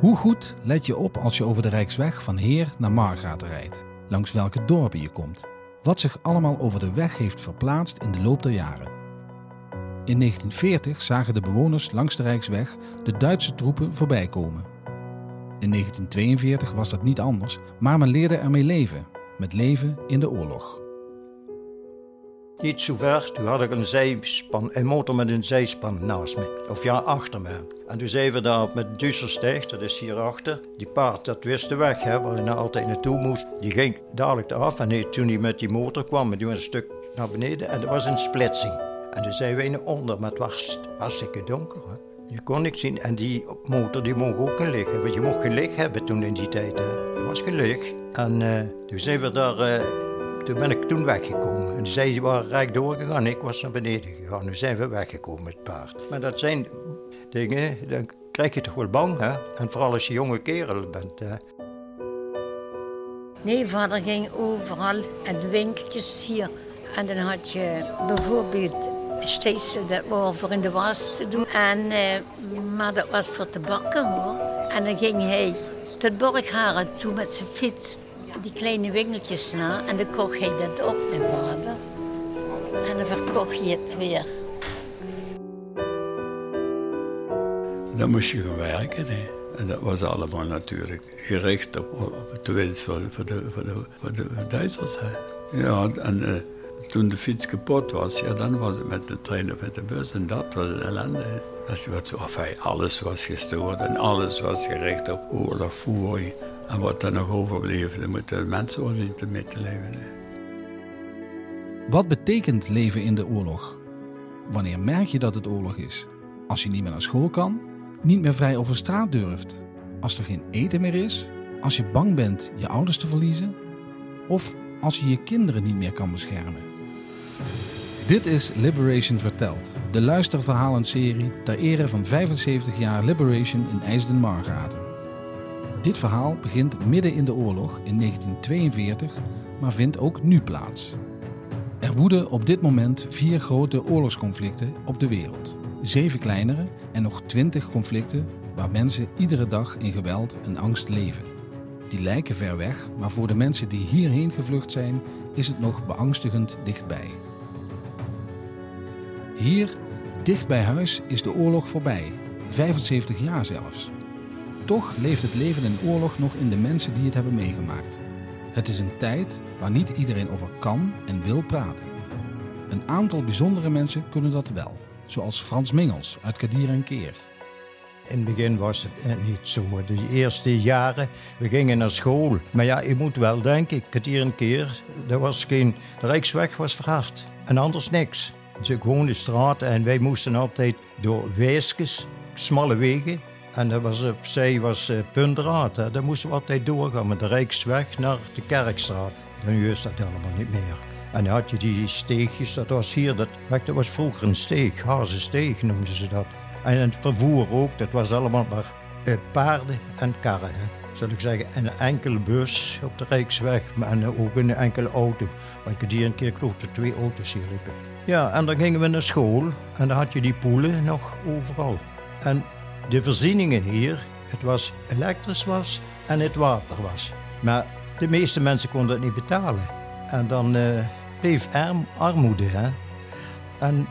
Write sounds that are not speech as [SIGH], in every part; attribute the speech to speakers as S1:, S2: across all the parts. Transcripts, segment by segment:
S1: Hoe goed let je op als je over de Rijksweg van Heer naar Margaten rijdt? Langs welke dorpen je komt? Wat zich allemaal over de weg heeft verplaatst in de loop der jaren? In 1940 zagen de bewoners langs de Rijksweg de Duitse troepen voorbij komen. In 1942 was dat niet anders, maar men leerde ermee leven, met leven in de oorlog.
S2: Iets zo ver, toen had ik een zijspan, een motor met een zijspan naast me, of ja, achter me. En toen zijn we daar met Dusselsteeg, dat is hierachter. Die paard, dat wist de weg, hè, waar je nou altijd naartoe moest. Die ging dadelijk af en toen hij met die motor kwam, die was een stuk naar beneden en er was een splitsing. En toen zijn wij naar onder, maar het was hartstikke donker. Hè. Je kon niks zien en die motor die mocht ook een hebben. Je mocht geen licht hebben toen in die tijd. Hè. Er was geen. En uh, toen zijn we daar... Uh, toen ben ik toen weggekomen. En zij waren rijk doorgegaan, ik was naar beneden gegaan. Nu zijn we weggekomen met het paard. Maar dat zijn dan krijg je toch wel bang, hè? En vooral als je jonge kerel bent, hè?
S3: Nee, vader ging overal en winkeltjes hier. En dan had je bijvoorbeeld steeds dat voor in de was te doen. En, eh, maar dat was voor te bakken hoor. En dan ging hij tot Borgharen toe met zijn fiets. Die kleine winkeltjes na. En dan kocht hij dat op, mijn vader. En dan verkocht je het weer.
S4: Dan moest je gaan werken. Hè. En dat was allemaal natuurlijk gericht op, op het winst voor, voor, de, voor, de, voor de Duitsers. Hè. Ja, en uh, toen de fiets kapot was, ja, dan was het met de trein of met de bus. En dat was een ellende. Dat was, of hij, alles was gestoord en alles was gericht op oorlog, voering. En wat er nog overbleef, dan moeten mensen wel zien te mee te leven.
S1: Wat betekent leven in de oorlog? Wanneer merk je dat het oorlog is? Als je niet meer naar school kan? Niet meer vrij over straat durft, als er geen eten meer is, als je bang bent je ouders te verliezen of als je je kinderen niet meer kan beschermen. Dit is Liberation Verteld, de luisterverhalenserie ter ere van 75 jaar Liberation in IJsden-Margaten. Dit verhaal begint midden in de oorlog in 1942, maar vindt ook nu plaats. Er woeden op dit moment vier grote oorlogsconflicten op de wereld zeven kleinere en nog twintig conflicten waar mensen iedere dag in geweld en angst leven. Die lijken ver weg, maar voor de mensen die hierheen gevlucht zijn, is het nog beangstigend dichtbij. Hier, dicht bij huis, is de oorlog voorbij, 75 jaar zelfs. Toch leeft het leven in oorlog nog in de mensen die het hebben meegemaakt. Het is een tijd waar niet iedereen over kan en wil praten. Een aantal bijzondere mensen kunnen dat wel zoals Frans Mingels uit Kadir en Keer.
S2: In het begin was het niet zo. De eerste jaren, we gingen naar school. Maar ja, je moet wel denken, Kadir en Keer, er was geen, de Rijksweg was verhard. En anders niks. Dus gewoon de straten en wij moesten altijd door weesjes, smalle wegen. En dat was opzij was uh. Daar moesten we altijd doorgaan met de Rijksweg naar de Kerkstraat. Nu is dat helemaal niet meer. En dan had je die steegjes, dat was hier, dat, dat was vroeger een steeg, hazensteeg noemden ze dat. En het vervoer ook, dat was allemaal maar eh, paarden en karren. Hè. Zal ik zeggen, een enkele bus op de Rijksweg, maar ook een enkele auto. Want ik die een keer klopt er twee auto's hier. Ja, en dan gingen we naar school en dan had je die poelen nog overal. En de voorzieningen hier, het was elektrisch was en het water was. Maar de meeste mensen konden het niet betalen. En dan uh, bleef arm, armoede. Hè? En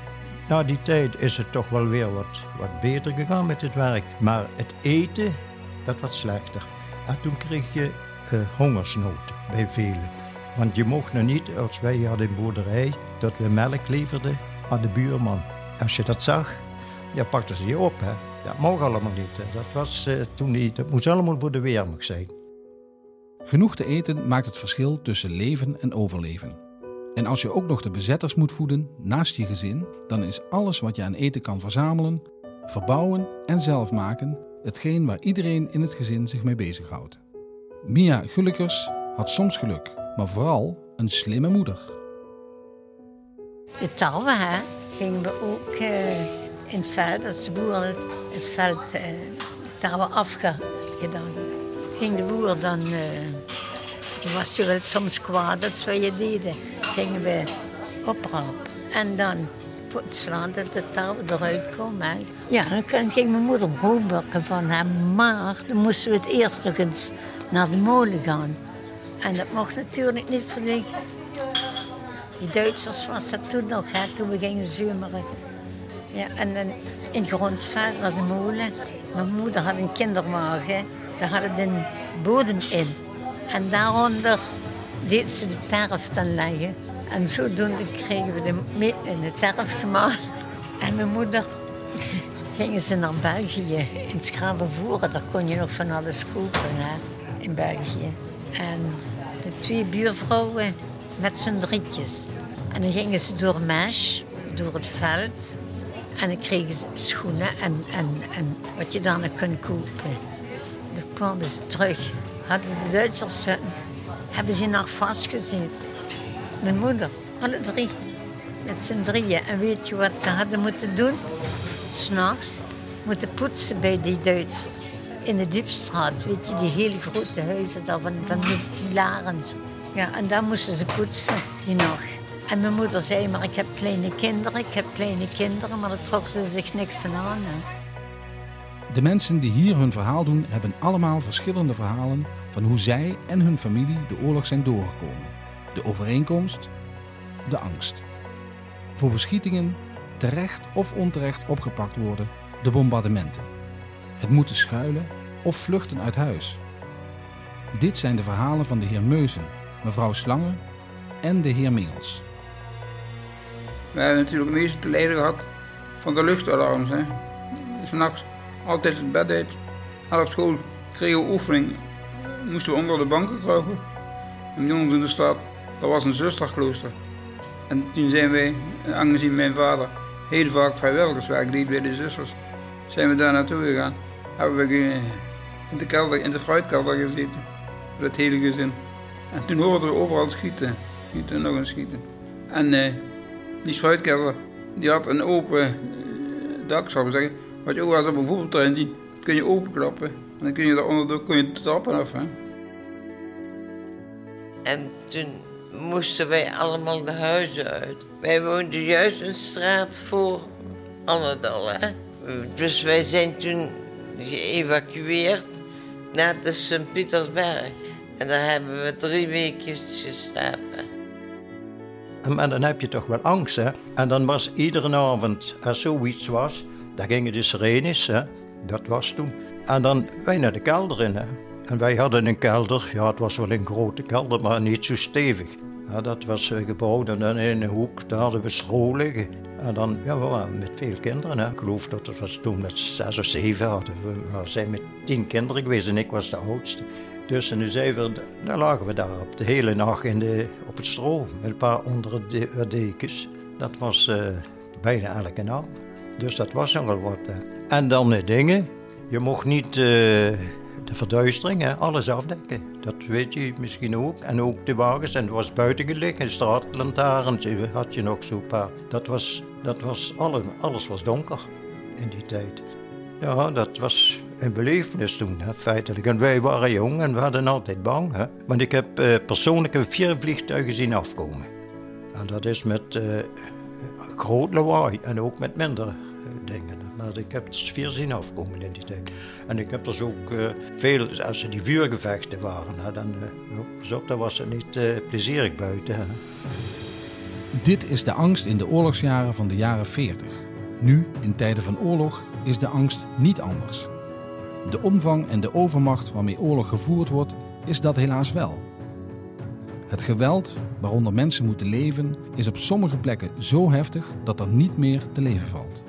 S2: na die tijd is het toch wel weer wat, wat beter gegaan met het werk. Maar het eten, dat was slechter. En toen kreeg je uh, hongersnood bij velen. Want je mocht nog niet, als wij hadden een boerderij, dat we melk leverden aan de buurman. Als je dat zag, ja, pakten ze je op. Hè. Dat mocht allemaal niet. Dat, was, uh, toen niet. dat moest allemaal voor de weermacht zijn.
S1: Genoeg te eten maakt het verschil tussen leven en overleven. En als je ook nog de bezetters moet voeden naast je gezin, dan is alles wat je aan eten kan verzamelen, verbouwen en zelf maken hetgeen waar iedereen in het gezin zich mee bezighoudt. Mia Gullikers had soms geluk, maar vooral een slimme moeder.
S3: De tarwe gingen we ook uh, in het veld, als de boer het veld uh, tarwe afgedaan ging de boer dan... Uh, was wel soms kwaad dat we je deden. Gingen we oprapen. En dan slaan dat de touw eruit kwam. Ja, dan ging mijn moeder brood van hem. Maar dan moesten we het eerst nog eens naar de molen gaan. En dat mocht natuurlijk niet voor die, die Duitsers was dat toen nog, hè, toen we gingen zumeren. Ja, en dan in Gronsveld naar de molen. Mijn moeder had een kinderwagen, daar had het een bodem in. En daaronder deed ze de terf dan leggen. En zodoende kregen we de, me- de terf gemaakt. En mijn moeder gingen ze naar België in Schravenvoeren. Daar kon je nog van alles kopen hè, in België. En de twee buurvrouwen met z'n drietjes. En dan gingen ze door Mesh, door het veld. En dan kregen ze schoenen en, en, en wat je dan kunt kopen. Kwamen ze terug. Hadden de Duitsers, eh, hebben ze nog vastgezeten. Mijn moeder, alle drie. Met z'n drieën. En weet je wat ze hadden moeten doen? S'nachts moeten poetsen bij die Duitsers. In de Diepstraat, weet je, die hele grote huizen daar van, van Larens. Ja, en daar moesten ze poetsen, die nacht. En mijn moeder zei, maar ik heb kleine kinderen, ik heb kleine kinderen, maar daar trokken ze zich niks van aan.
S1: De mensen die hier hun verhaal doen, hebben allemaal verschillende verhalen van hoe zij en hun familie de oorlog zijn doorgekomen. De overeenkomst, de angst. Voor beschietingen, terecht of onterecht opgepakt worden, de bombardementen. Het moeten schuilen of vluchten uit huis. Dit zijn de verhalen van de heer Meusen, mevrouw Slangen en de heer Mingels.
S5: We hebben natuurlijk meeste te lijden gehad van de luchtalarms. Hè. S'nachts altijd het bed uit. En op school kregen we oefening. Moesten we onder de banken kruipen. En bij in de stad, dat was een zusterklooster. En toen zijn wij, aangezien mijn vader heel vaak vrijwilligerswerk deed bij de zusters, zijn we daar naartoe gegaan. Hebben we in de, kelder, in de fruitkelder gezeten. Met het hele gezin. En toen hoorden we overal schieten. Schieten en nog eens schieten. En eh, die fruitkelder, die had een open eh, dak, zou ik zeggen. Wat je ook als op een. Dat kun je openklappen. En dan kun je daaronder door kun je de trappen af. Hè.
S6: En toen moesten wij allemaal de huizen uit. Wij woonden juist een straat voor Annedal. Hè? Dus wij zijn toen geëvacueerd naar de Sint-Pietersberg. En daar hebben we drie weekjes geslapen.
S2: En- Maar dan heb je toch wel angst, hè? En dan was iedere avond, als zoiets was, dan gingen de sirenes? Dat was toen. En dan wij naar de kelder in, hè? En wij hadden een kelder, ja, het was wel een grote kelder, maar niet zo stevig. Ja, dat was eh, gebouwd en dan in een hoek, daar hadden we stro liggen. En dan, ja, we waren met veel kinderen? Ik geloof dat het was toen met zes of zeven hadden we. Zijn met tien kinderen geweest en ik was de oudste. Dus en nu zijn we, dan lagen we daar op de hele nacht in de, op het stro met een paar onder de de dekens. Dat was eh, bijna elke nacht. Dus dat was nogal wat. En dan de dingen. Je mocht niet eh, de verduistering, hè, alles afdekken. Dat weet je misschien ook. En ook de wagens. En het was buiten gelegen, straatlantaarns had je nog zo'n paar. Dat was, dat was alle, alles was donker in die tijd. Ja, dat was een belevenis toen, feitelijk. En wij waren jong en we hadden altijd bang. Hè. Want ik heb eh, persoonlijk vier vliegtuigen zien afkomen. En dat is met eh, groot lawaai en ook met minder eh, dingen. Maar ik heb er vier zien afkomen in die tijd. En ik heb dus ook eh, veel, als er die vuurgevechten waren, eh, oh, dan was het niet plezierig buiten.
S1: Dit is de angst in de oorlogsjaren van de jaren 40. Nu, in tijden van oorlog, is de angst niet anders. De omvang en de overmacht waarmee oorlog gevoerd wordt, is dat helaas wel. Het geweld waaronder mensen moeten leven, is op sommige plekken zo heftig dat er niet meer te leven valt.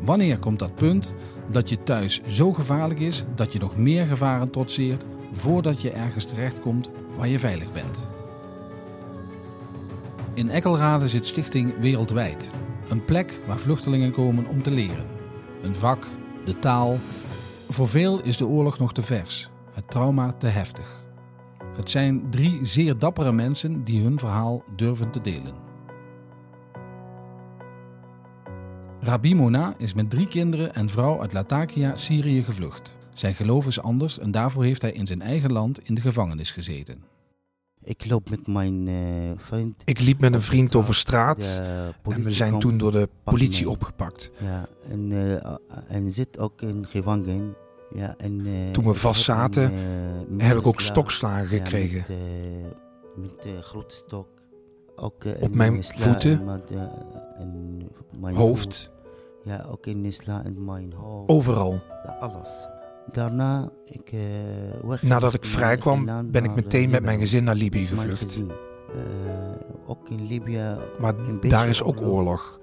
S1: Wanneer komt dat punt dat je thuis zo gevaarlijk is dat je nog meer gevaren trotseert voordat je ergens terechtkomt waar je veilig bent? In Eckelrade zit Stichting Wereldwijd. Een plek waar vluchtelingen komen om te leren. Een vak, de taal. Voor veel is de oorlog nog te vers, het trauma te heftig. Het zijn drie zeer dappere mensen die hun verhaal durven te delen. Rabi Mona is met drie kinderen en vrouw uit Latakia, Syrië gevlucht. Zijn geloof is anders en daarvoor heeft hij in zijn eigen land in de gevangenis gezeten.
S7: Ik loop met mijn eh, vriend.
S8: Ik liep met een vriend over
S7: straat.
S8: en we zijn toen door de politie opgepakt.
S7: Ja, en, eh, en zit ook in gevangen. Ja, en, eh,
S8: Toen we vast zaten,
S7: eh,
S8: Heb ik ook stokslagen gekregen.
S7: met, met eh, grote stok. Ook,
S8: Op mijn voeten, Hoofd,
S7: Ja, ook in de sla in mijn hoofd.
S8: overal.
S7: Alles. Daarna, ik weg.
S8: Nadat ik vrij kwam, ben ik meteen met mijn gezin naar Libië gevlucht.
S7: ook in Libië.
S8: Maar daar is ook oorlog.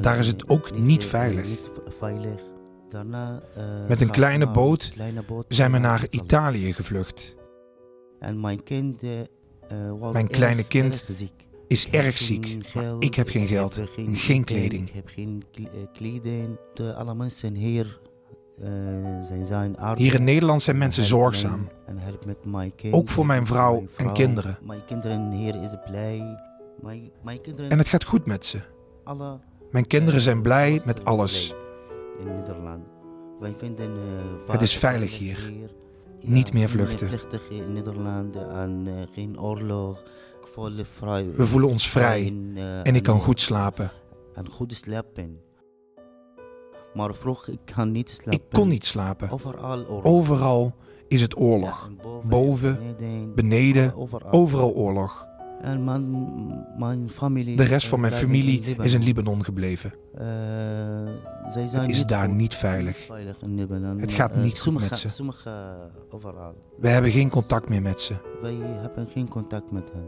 S8: Daar is het ook niet veilig.
S7: niet v- veilig. Daarna, eh,
S8: Met een kleine boot
S7: kleine boot
S8: Zijn we naar
S7: Italië.
S8: Gevlucht.
S7: En mijn kind eh, eh, was
S8: Mijn
S7: erg-
S8: kleine kind
S7: erg ziek.
S8: Is erg ziek.
S7: geld,
S8: Ik heb geen geld.
S7: heb
S8: geen kleding.
S7: Ik heb geen kle- kleding. De, alle mensen hier zijn, zijn arm.
S8: Hier in Nederland zijn mensen zorgzaam.
S7: mij En help met mijn kind.
S8: Ook voor mijn vrouw
S7: Mijn
S8: en kinderen.
S7: Mijn kinderen hier is blij. Mijn, mijn kinderen,
S8: En het gaat goed met ze.
S7: alle
S8: Mijn kinderen zijn blij met alles.
S7: In Nederland. Wij vinden eh,
S8: Het is veilig hier. Niet meer vluchten.
S7: in Nederland en eh, geen oorlog. Vrij.
S8: We voelen ons vrij.
S7: in, eh,
S8: En ik kan goed slapen.
S7: En goed slapen. Maar vroeg, ik kan niet slapen.
S8: Ik kon niet slapen.
S7: Overal oorlog.
S8: Overal is het
S7: Ja,
S8: oorlog.
S7: en boven,
S8: Boven,
S7: beneden,
S8: beneden,
S7: overal.
S8: Overal oorlog.
S7: En mijn, mijn familie...
S8: De rest van mijn familie is in Libanon gebleven.
S7: Eh,
S8: Het is daar niet veilig. Het gaat
S7: Eh,
S8: niet goed met ze.
S7: Eh.
S8: We hebben geen contact meer met ze.
S7: Wij hebben geen contact met hen.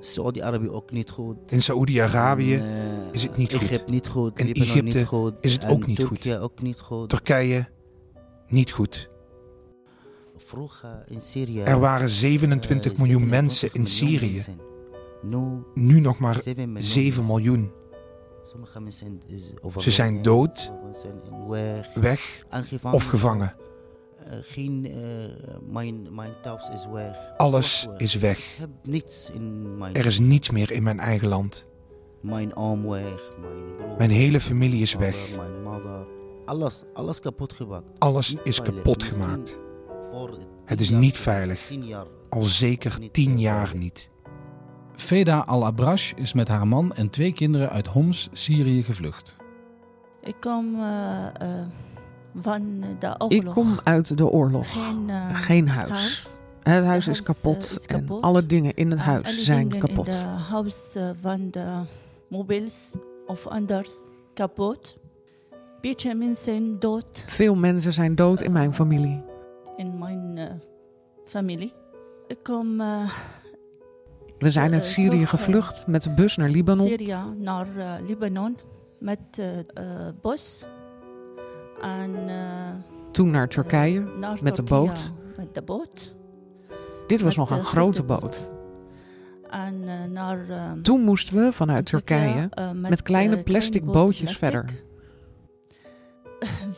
S7: Saudi-Arabië ook niet goed.
S8: In Saoedi-Arabië is het niet goed.
S7: Niet goed.
S8: In Egypte is het ook niet goed.
S7: Turkije niet goed.
S8: Er waren 27
S7: eh,
S8: miljoen
S7: 27
S8: mensen in Syrië.
S7: Nu
S8: Nu nog maar
S7: 7 miljoen.
S8: 7 miljoen.
S7: Sommige mensen is overleden.
S8: Ze zijn dood,
S7: weg.
S8: of gevangen.
S7: Eh, geen, eh, mijn, thuis is weg.
S8: Alles is weg. Er is niets meer in mijn eigen land.
S7: Mijn oom weg, mijn broer.
S8: Mijn hele familie is weg.
S7: Alles, alles kapot gemaakt.
S8: Alles is kapot gemaakt. Het
S7: tien
S8: is niet veilig.
S7: Tien.
S8: Al zeker
S7: Niet
S8: 10
S7: veilig.
S8: jaar niet.
S1: Feda Al-Abrash is met haar man en twee kinderen uit Homs, Syrië gevlucht.
S9: Ik kom eh, eh, van de oorlog.
S10: Ik kom uit de oorlog.
S9: Geen, eh,
S10: Geen huis. Het huis is
S9: huis,
S10: kapot, en alle dingen in het huis
S9: alle
S10: zijn kapot.
S9: In het huis van de mobiels of anders kapot. Beetje mensen dood
S10: Veel mensen zijn dood in mijn familie.
S9: In mijn eh, familie. Ik kom eh,
S10: We zijn uit
S9: eh,
S10: Syrië
S9: terug,
S10: gevlucht met de bus naar Libanon.
S9: Syrië naar Libanon met bus. En
S10: Toen naar Turkije
S9: naar
S10: met de boot.
S9: Met de boot.
S10: Dit was
S9: met
S10: nog een grote boot.
S9: En naar
S10: Toen moesten we vanuit Turkije met kleine plastic bootjes verder.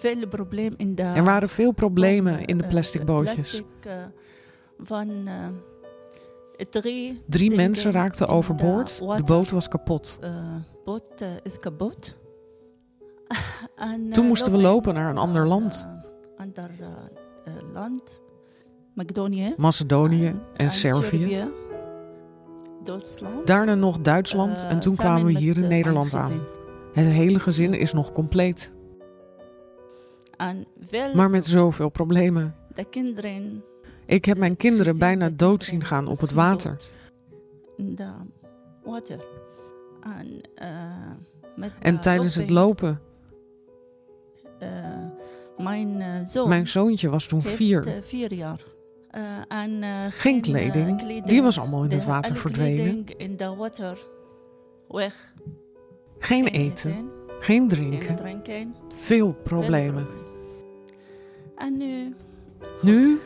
S9: Veel problemen in de...
S10: Er waren veel problemen in de
S9: eh,
S10: plastic bootjes.
S9: Plastic, eh, van eh, drie...
S10: Drie mensen raakten
S9: de
S10: overboord. De boot was kapot.
S9: boot is kapot. [LAUGHS] en,
S10: Toen moesten we lopen naar een ander land.
S9: ander land. Macedonië.
S10: Macedonië en Servië.
S9: Duitsland.
S10: Daarna nog Duitsland en toen kwamen we hier in Nederland aan. Het hele gezin is nog compleet.
S9: En veel
S10: Maar met zoveel problemen.
S9: de kinderen...
S10: Ik heb mijn kinderen bijna dood zien gaan op het water.
S9: de water. En, eh, met
S10: En
S9: de
S10: tijdens het lopen,
S9: eh, mijn eh, zoon
S10: mijn zoontje was toen vier.
S9: vier jaar. En,
S10: Geen kleding.
S9: kleding.
S10: Die was allemaal in
S9: De-
S10: het water verdwenen.
S9: kleding in de water weg.
S10: Geen eten, geen
S9: geen
S10: drinken. Veel problemen.
S9: Veel En nu,
S10: Nu,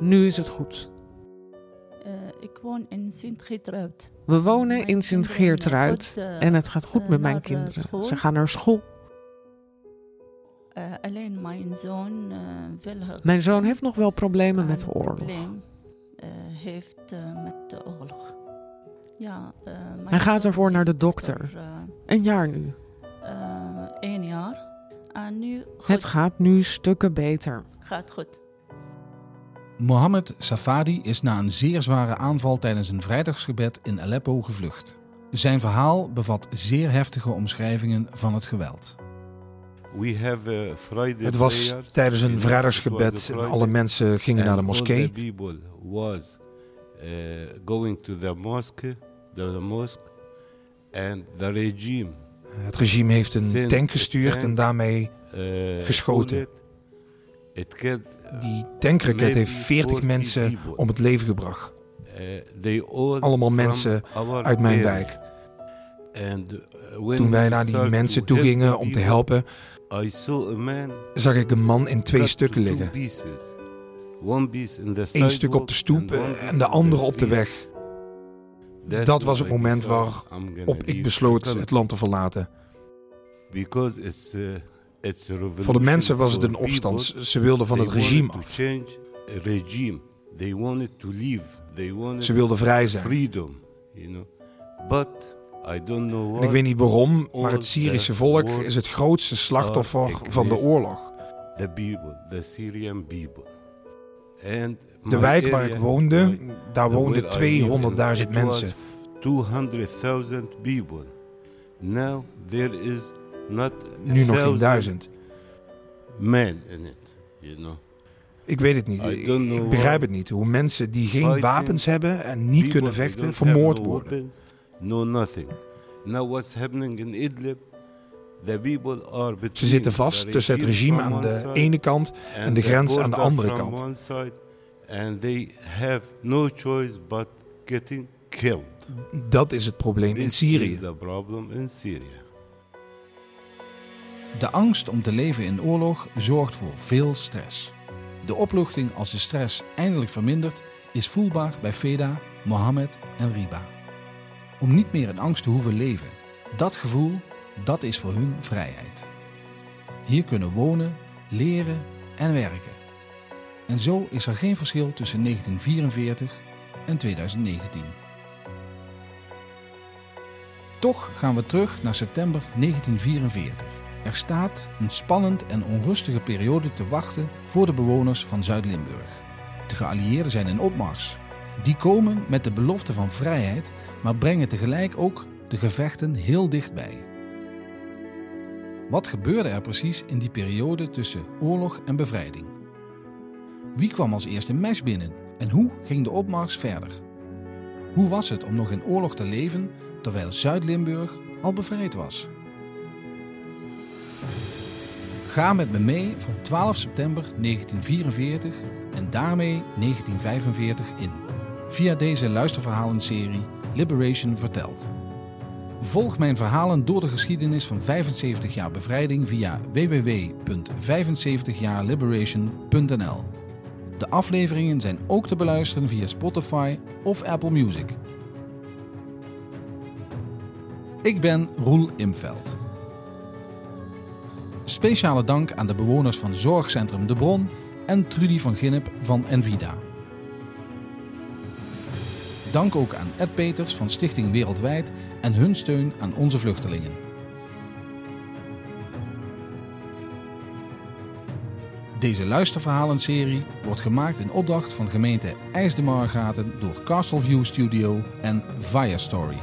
S10: nu is het goed.
S9: eh, ik woon in Sint-Geertruid.
S10: We wonen
S9: Mijn
S10: in Sint-Geertruid
S9: eh,
S10: en het gaat goed
S9: eh,
S10: met mijn
S9: eh,
S10: kinderen.
S9: school.
S10: Ze gaan naar school.
S9: Eh, alleen mijn zoon eh, wil
S10: Mijn zoon heeft nog wel problemen met de oorlog.
S9: probleem, eh, heeft eh, met de oorlog. Ja, eh,
S10: Hij gaat ervoor naar de dokter.
S9: eh,
S10: Een jaar nu.
S9: Eh,
S10: Het gaat nu stukken beter.
S9: gaat goed.
S1: Mohammed Safadi is na een zeer zware aanval tijdens een vrijdagsgebed in Aleppo gevlucht. Zijn verhaal bevat zeer heftige omschrijvingen van het geweld.
S11: We have Friday
S8: Het was tijdens een vrijdagsgebed en alle mensen gingen naar de moskee.
S11: the people was going to the mosque, the, the mosque, and the regime
S8: Het regime heeft een tank gestuurd en daarmee geschoten.
S11: bullet. It killed,
S8: Die tankraket heeft 40
S11: 40
S8: mensen om het leven gebracht.
S11: all
S8: Allemaal mensen uit mijn wijk. Toen wij naar die mensen
S11: to
S8: toe gingen om te helpen, zag ik een man in twee stukken liggen. Eén stuk op de stoep en de andere op de weg. Dat was het moment waarop ik besloot het land te verlaten. Voor de mensen was het een opstand. Ze wilden van het regime af. Ze wilden vrij zijn. En ik weet niet waarom, maar het Syrische volk is het grootste slachtoffer van de oorlog. De wijk waar ik woonde, daar woonden
S11: where I live in,
S8: 200.000
S11: it was
S8: mensen.
S11: 200,000 people. Now there is not
S8: Nu nog geen duizend.
S11: men in it, you know.
S8: Ik weet het niet. Ik, begrijp het niet. Hoe mensen die geen wapens hebben en niet kunnen vechten, vermoord worden.
S11: no nothing. Now what's happening in Idlib? The people are
S8: Ze zitten vast tussen het regime aan de ene kant en de grens aan de andere kant. Dat is het probleem in Syrië.
S1: De angst om te leven in oorlog zorgt voor veel stress. De opluchting als de stress eindelijk vermindert is voelbaar bij Feda, Mohammed en Riba. Om niet meer in angst te hoeven leven. Dat gevoel, dat is voor hun vrijheid. Hier kunnen wonen, leren en werken. En zo is er geen verschil tussen 1944 en 2019. Toch gaan we terug naar september 1944. Er staat een spannend en onrustige periode te wachten voor de bewoners van Zuid-Limburg. De geallieerden zijn in opmars. Die komen met de belofte van vrijheid, maar brengen tegelijk ook de gevechten heel dichtbij. Wat gebeurde er precies in die periode tussen oorlog en bevrijding? Wie kwam als eerste mes binnen en hoe ging de opmars verder? Hoe was het om nog in oorlog te leven terwijl Zuid-Limburg al bevrijd was? Ga met me mee van 12 september 1944 en daarmee 1945 in. Via deze luisterverhalenserie Liberation verteld. Volg mijn verhalen door de geschiedenis van 75 jaar bevrijding via www.75jaarliberation.nl. De afleveringen zijn ook te beluisteren via Spotify of Apple Music. Ik ben Roel Imveld. Speciale dank aan de bewoners van Zorgcentrum De Bron en Trudy van Ginnep van Envida. Dank ook aan Ed Peters van Stichting Wereldwijd en hun steun aan onze vluchtelingen. Deze luisterverhalenserie wordt gemaakt in opdracht van gemeente IJsdemargaten door Castleview Studio en Via Story.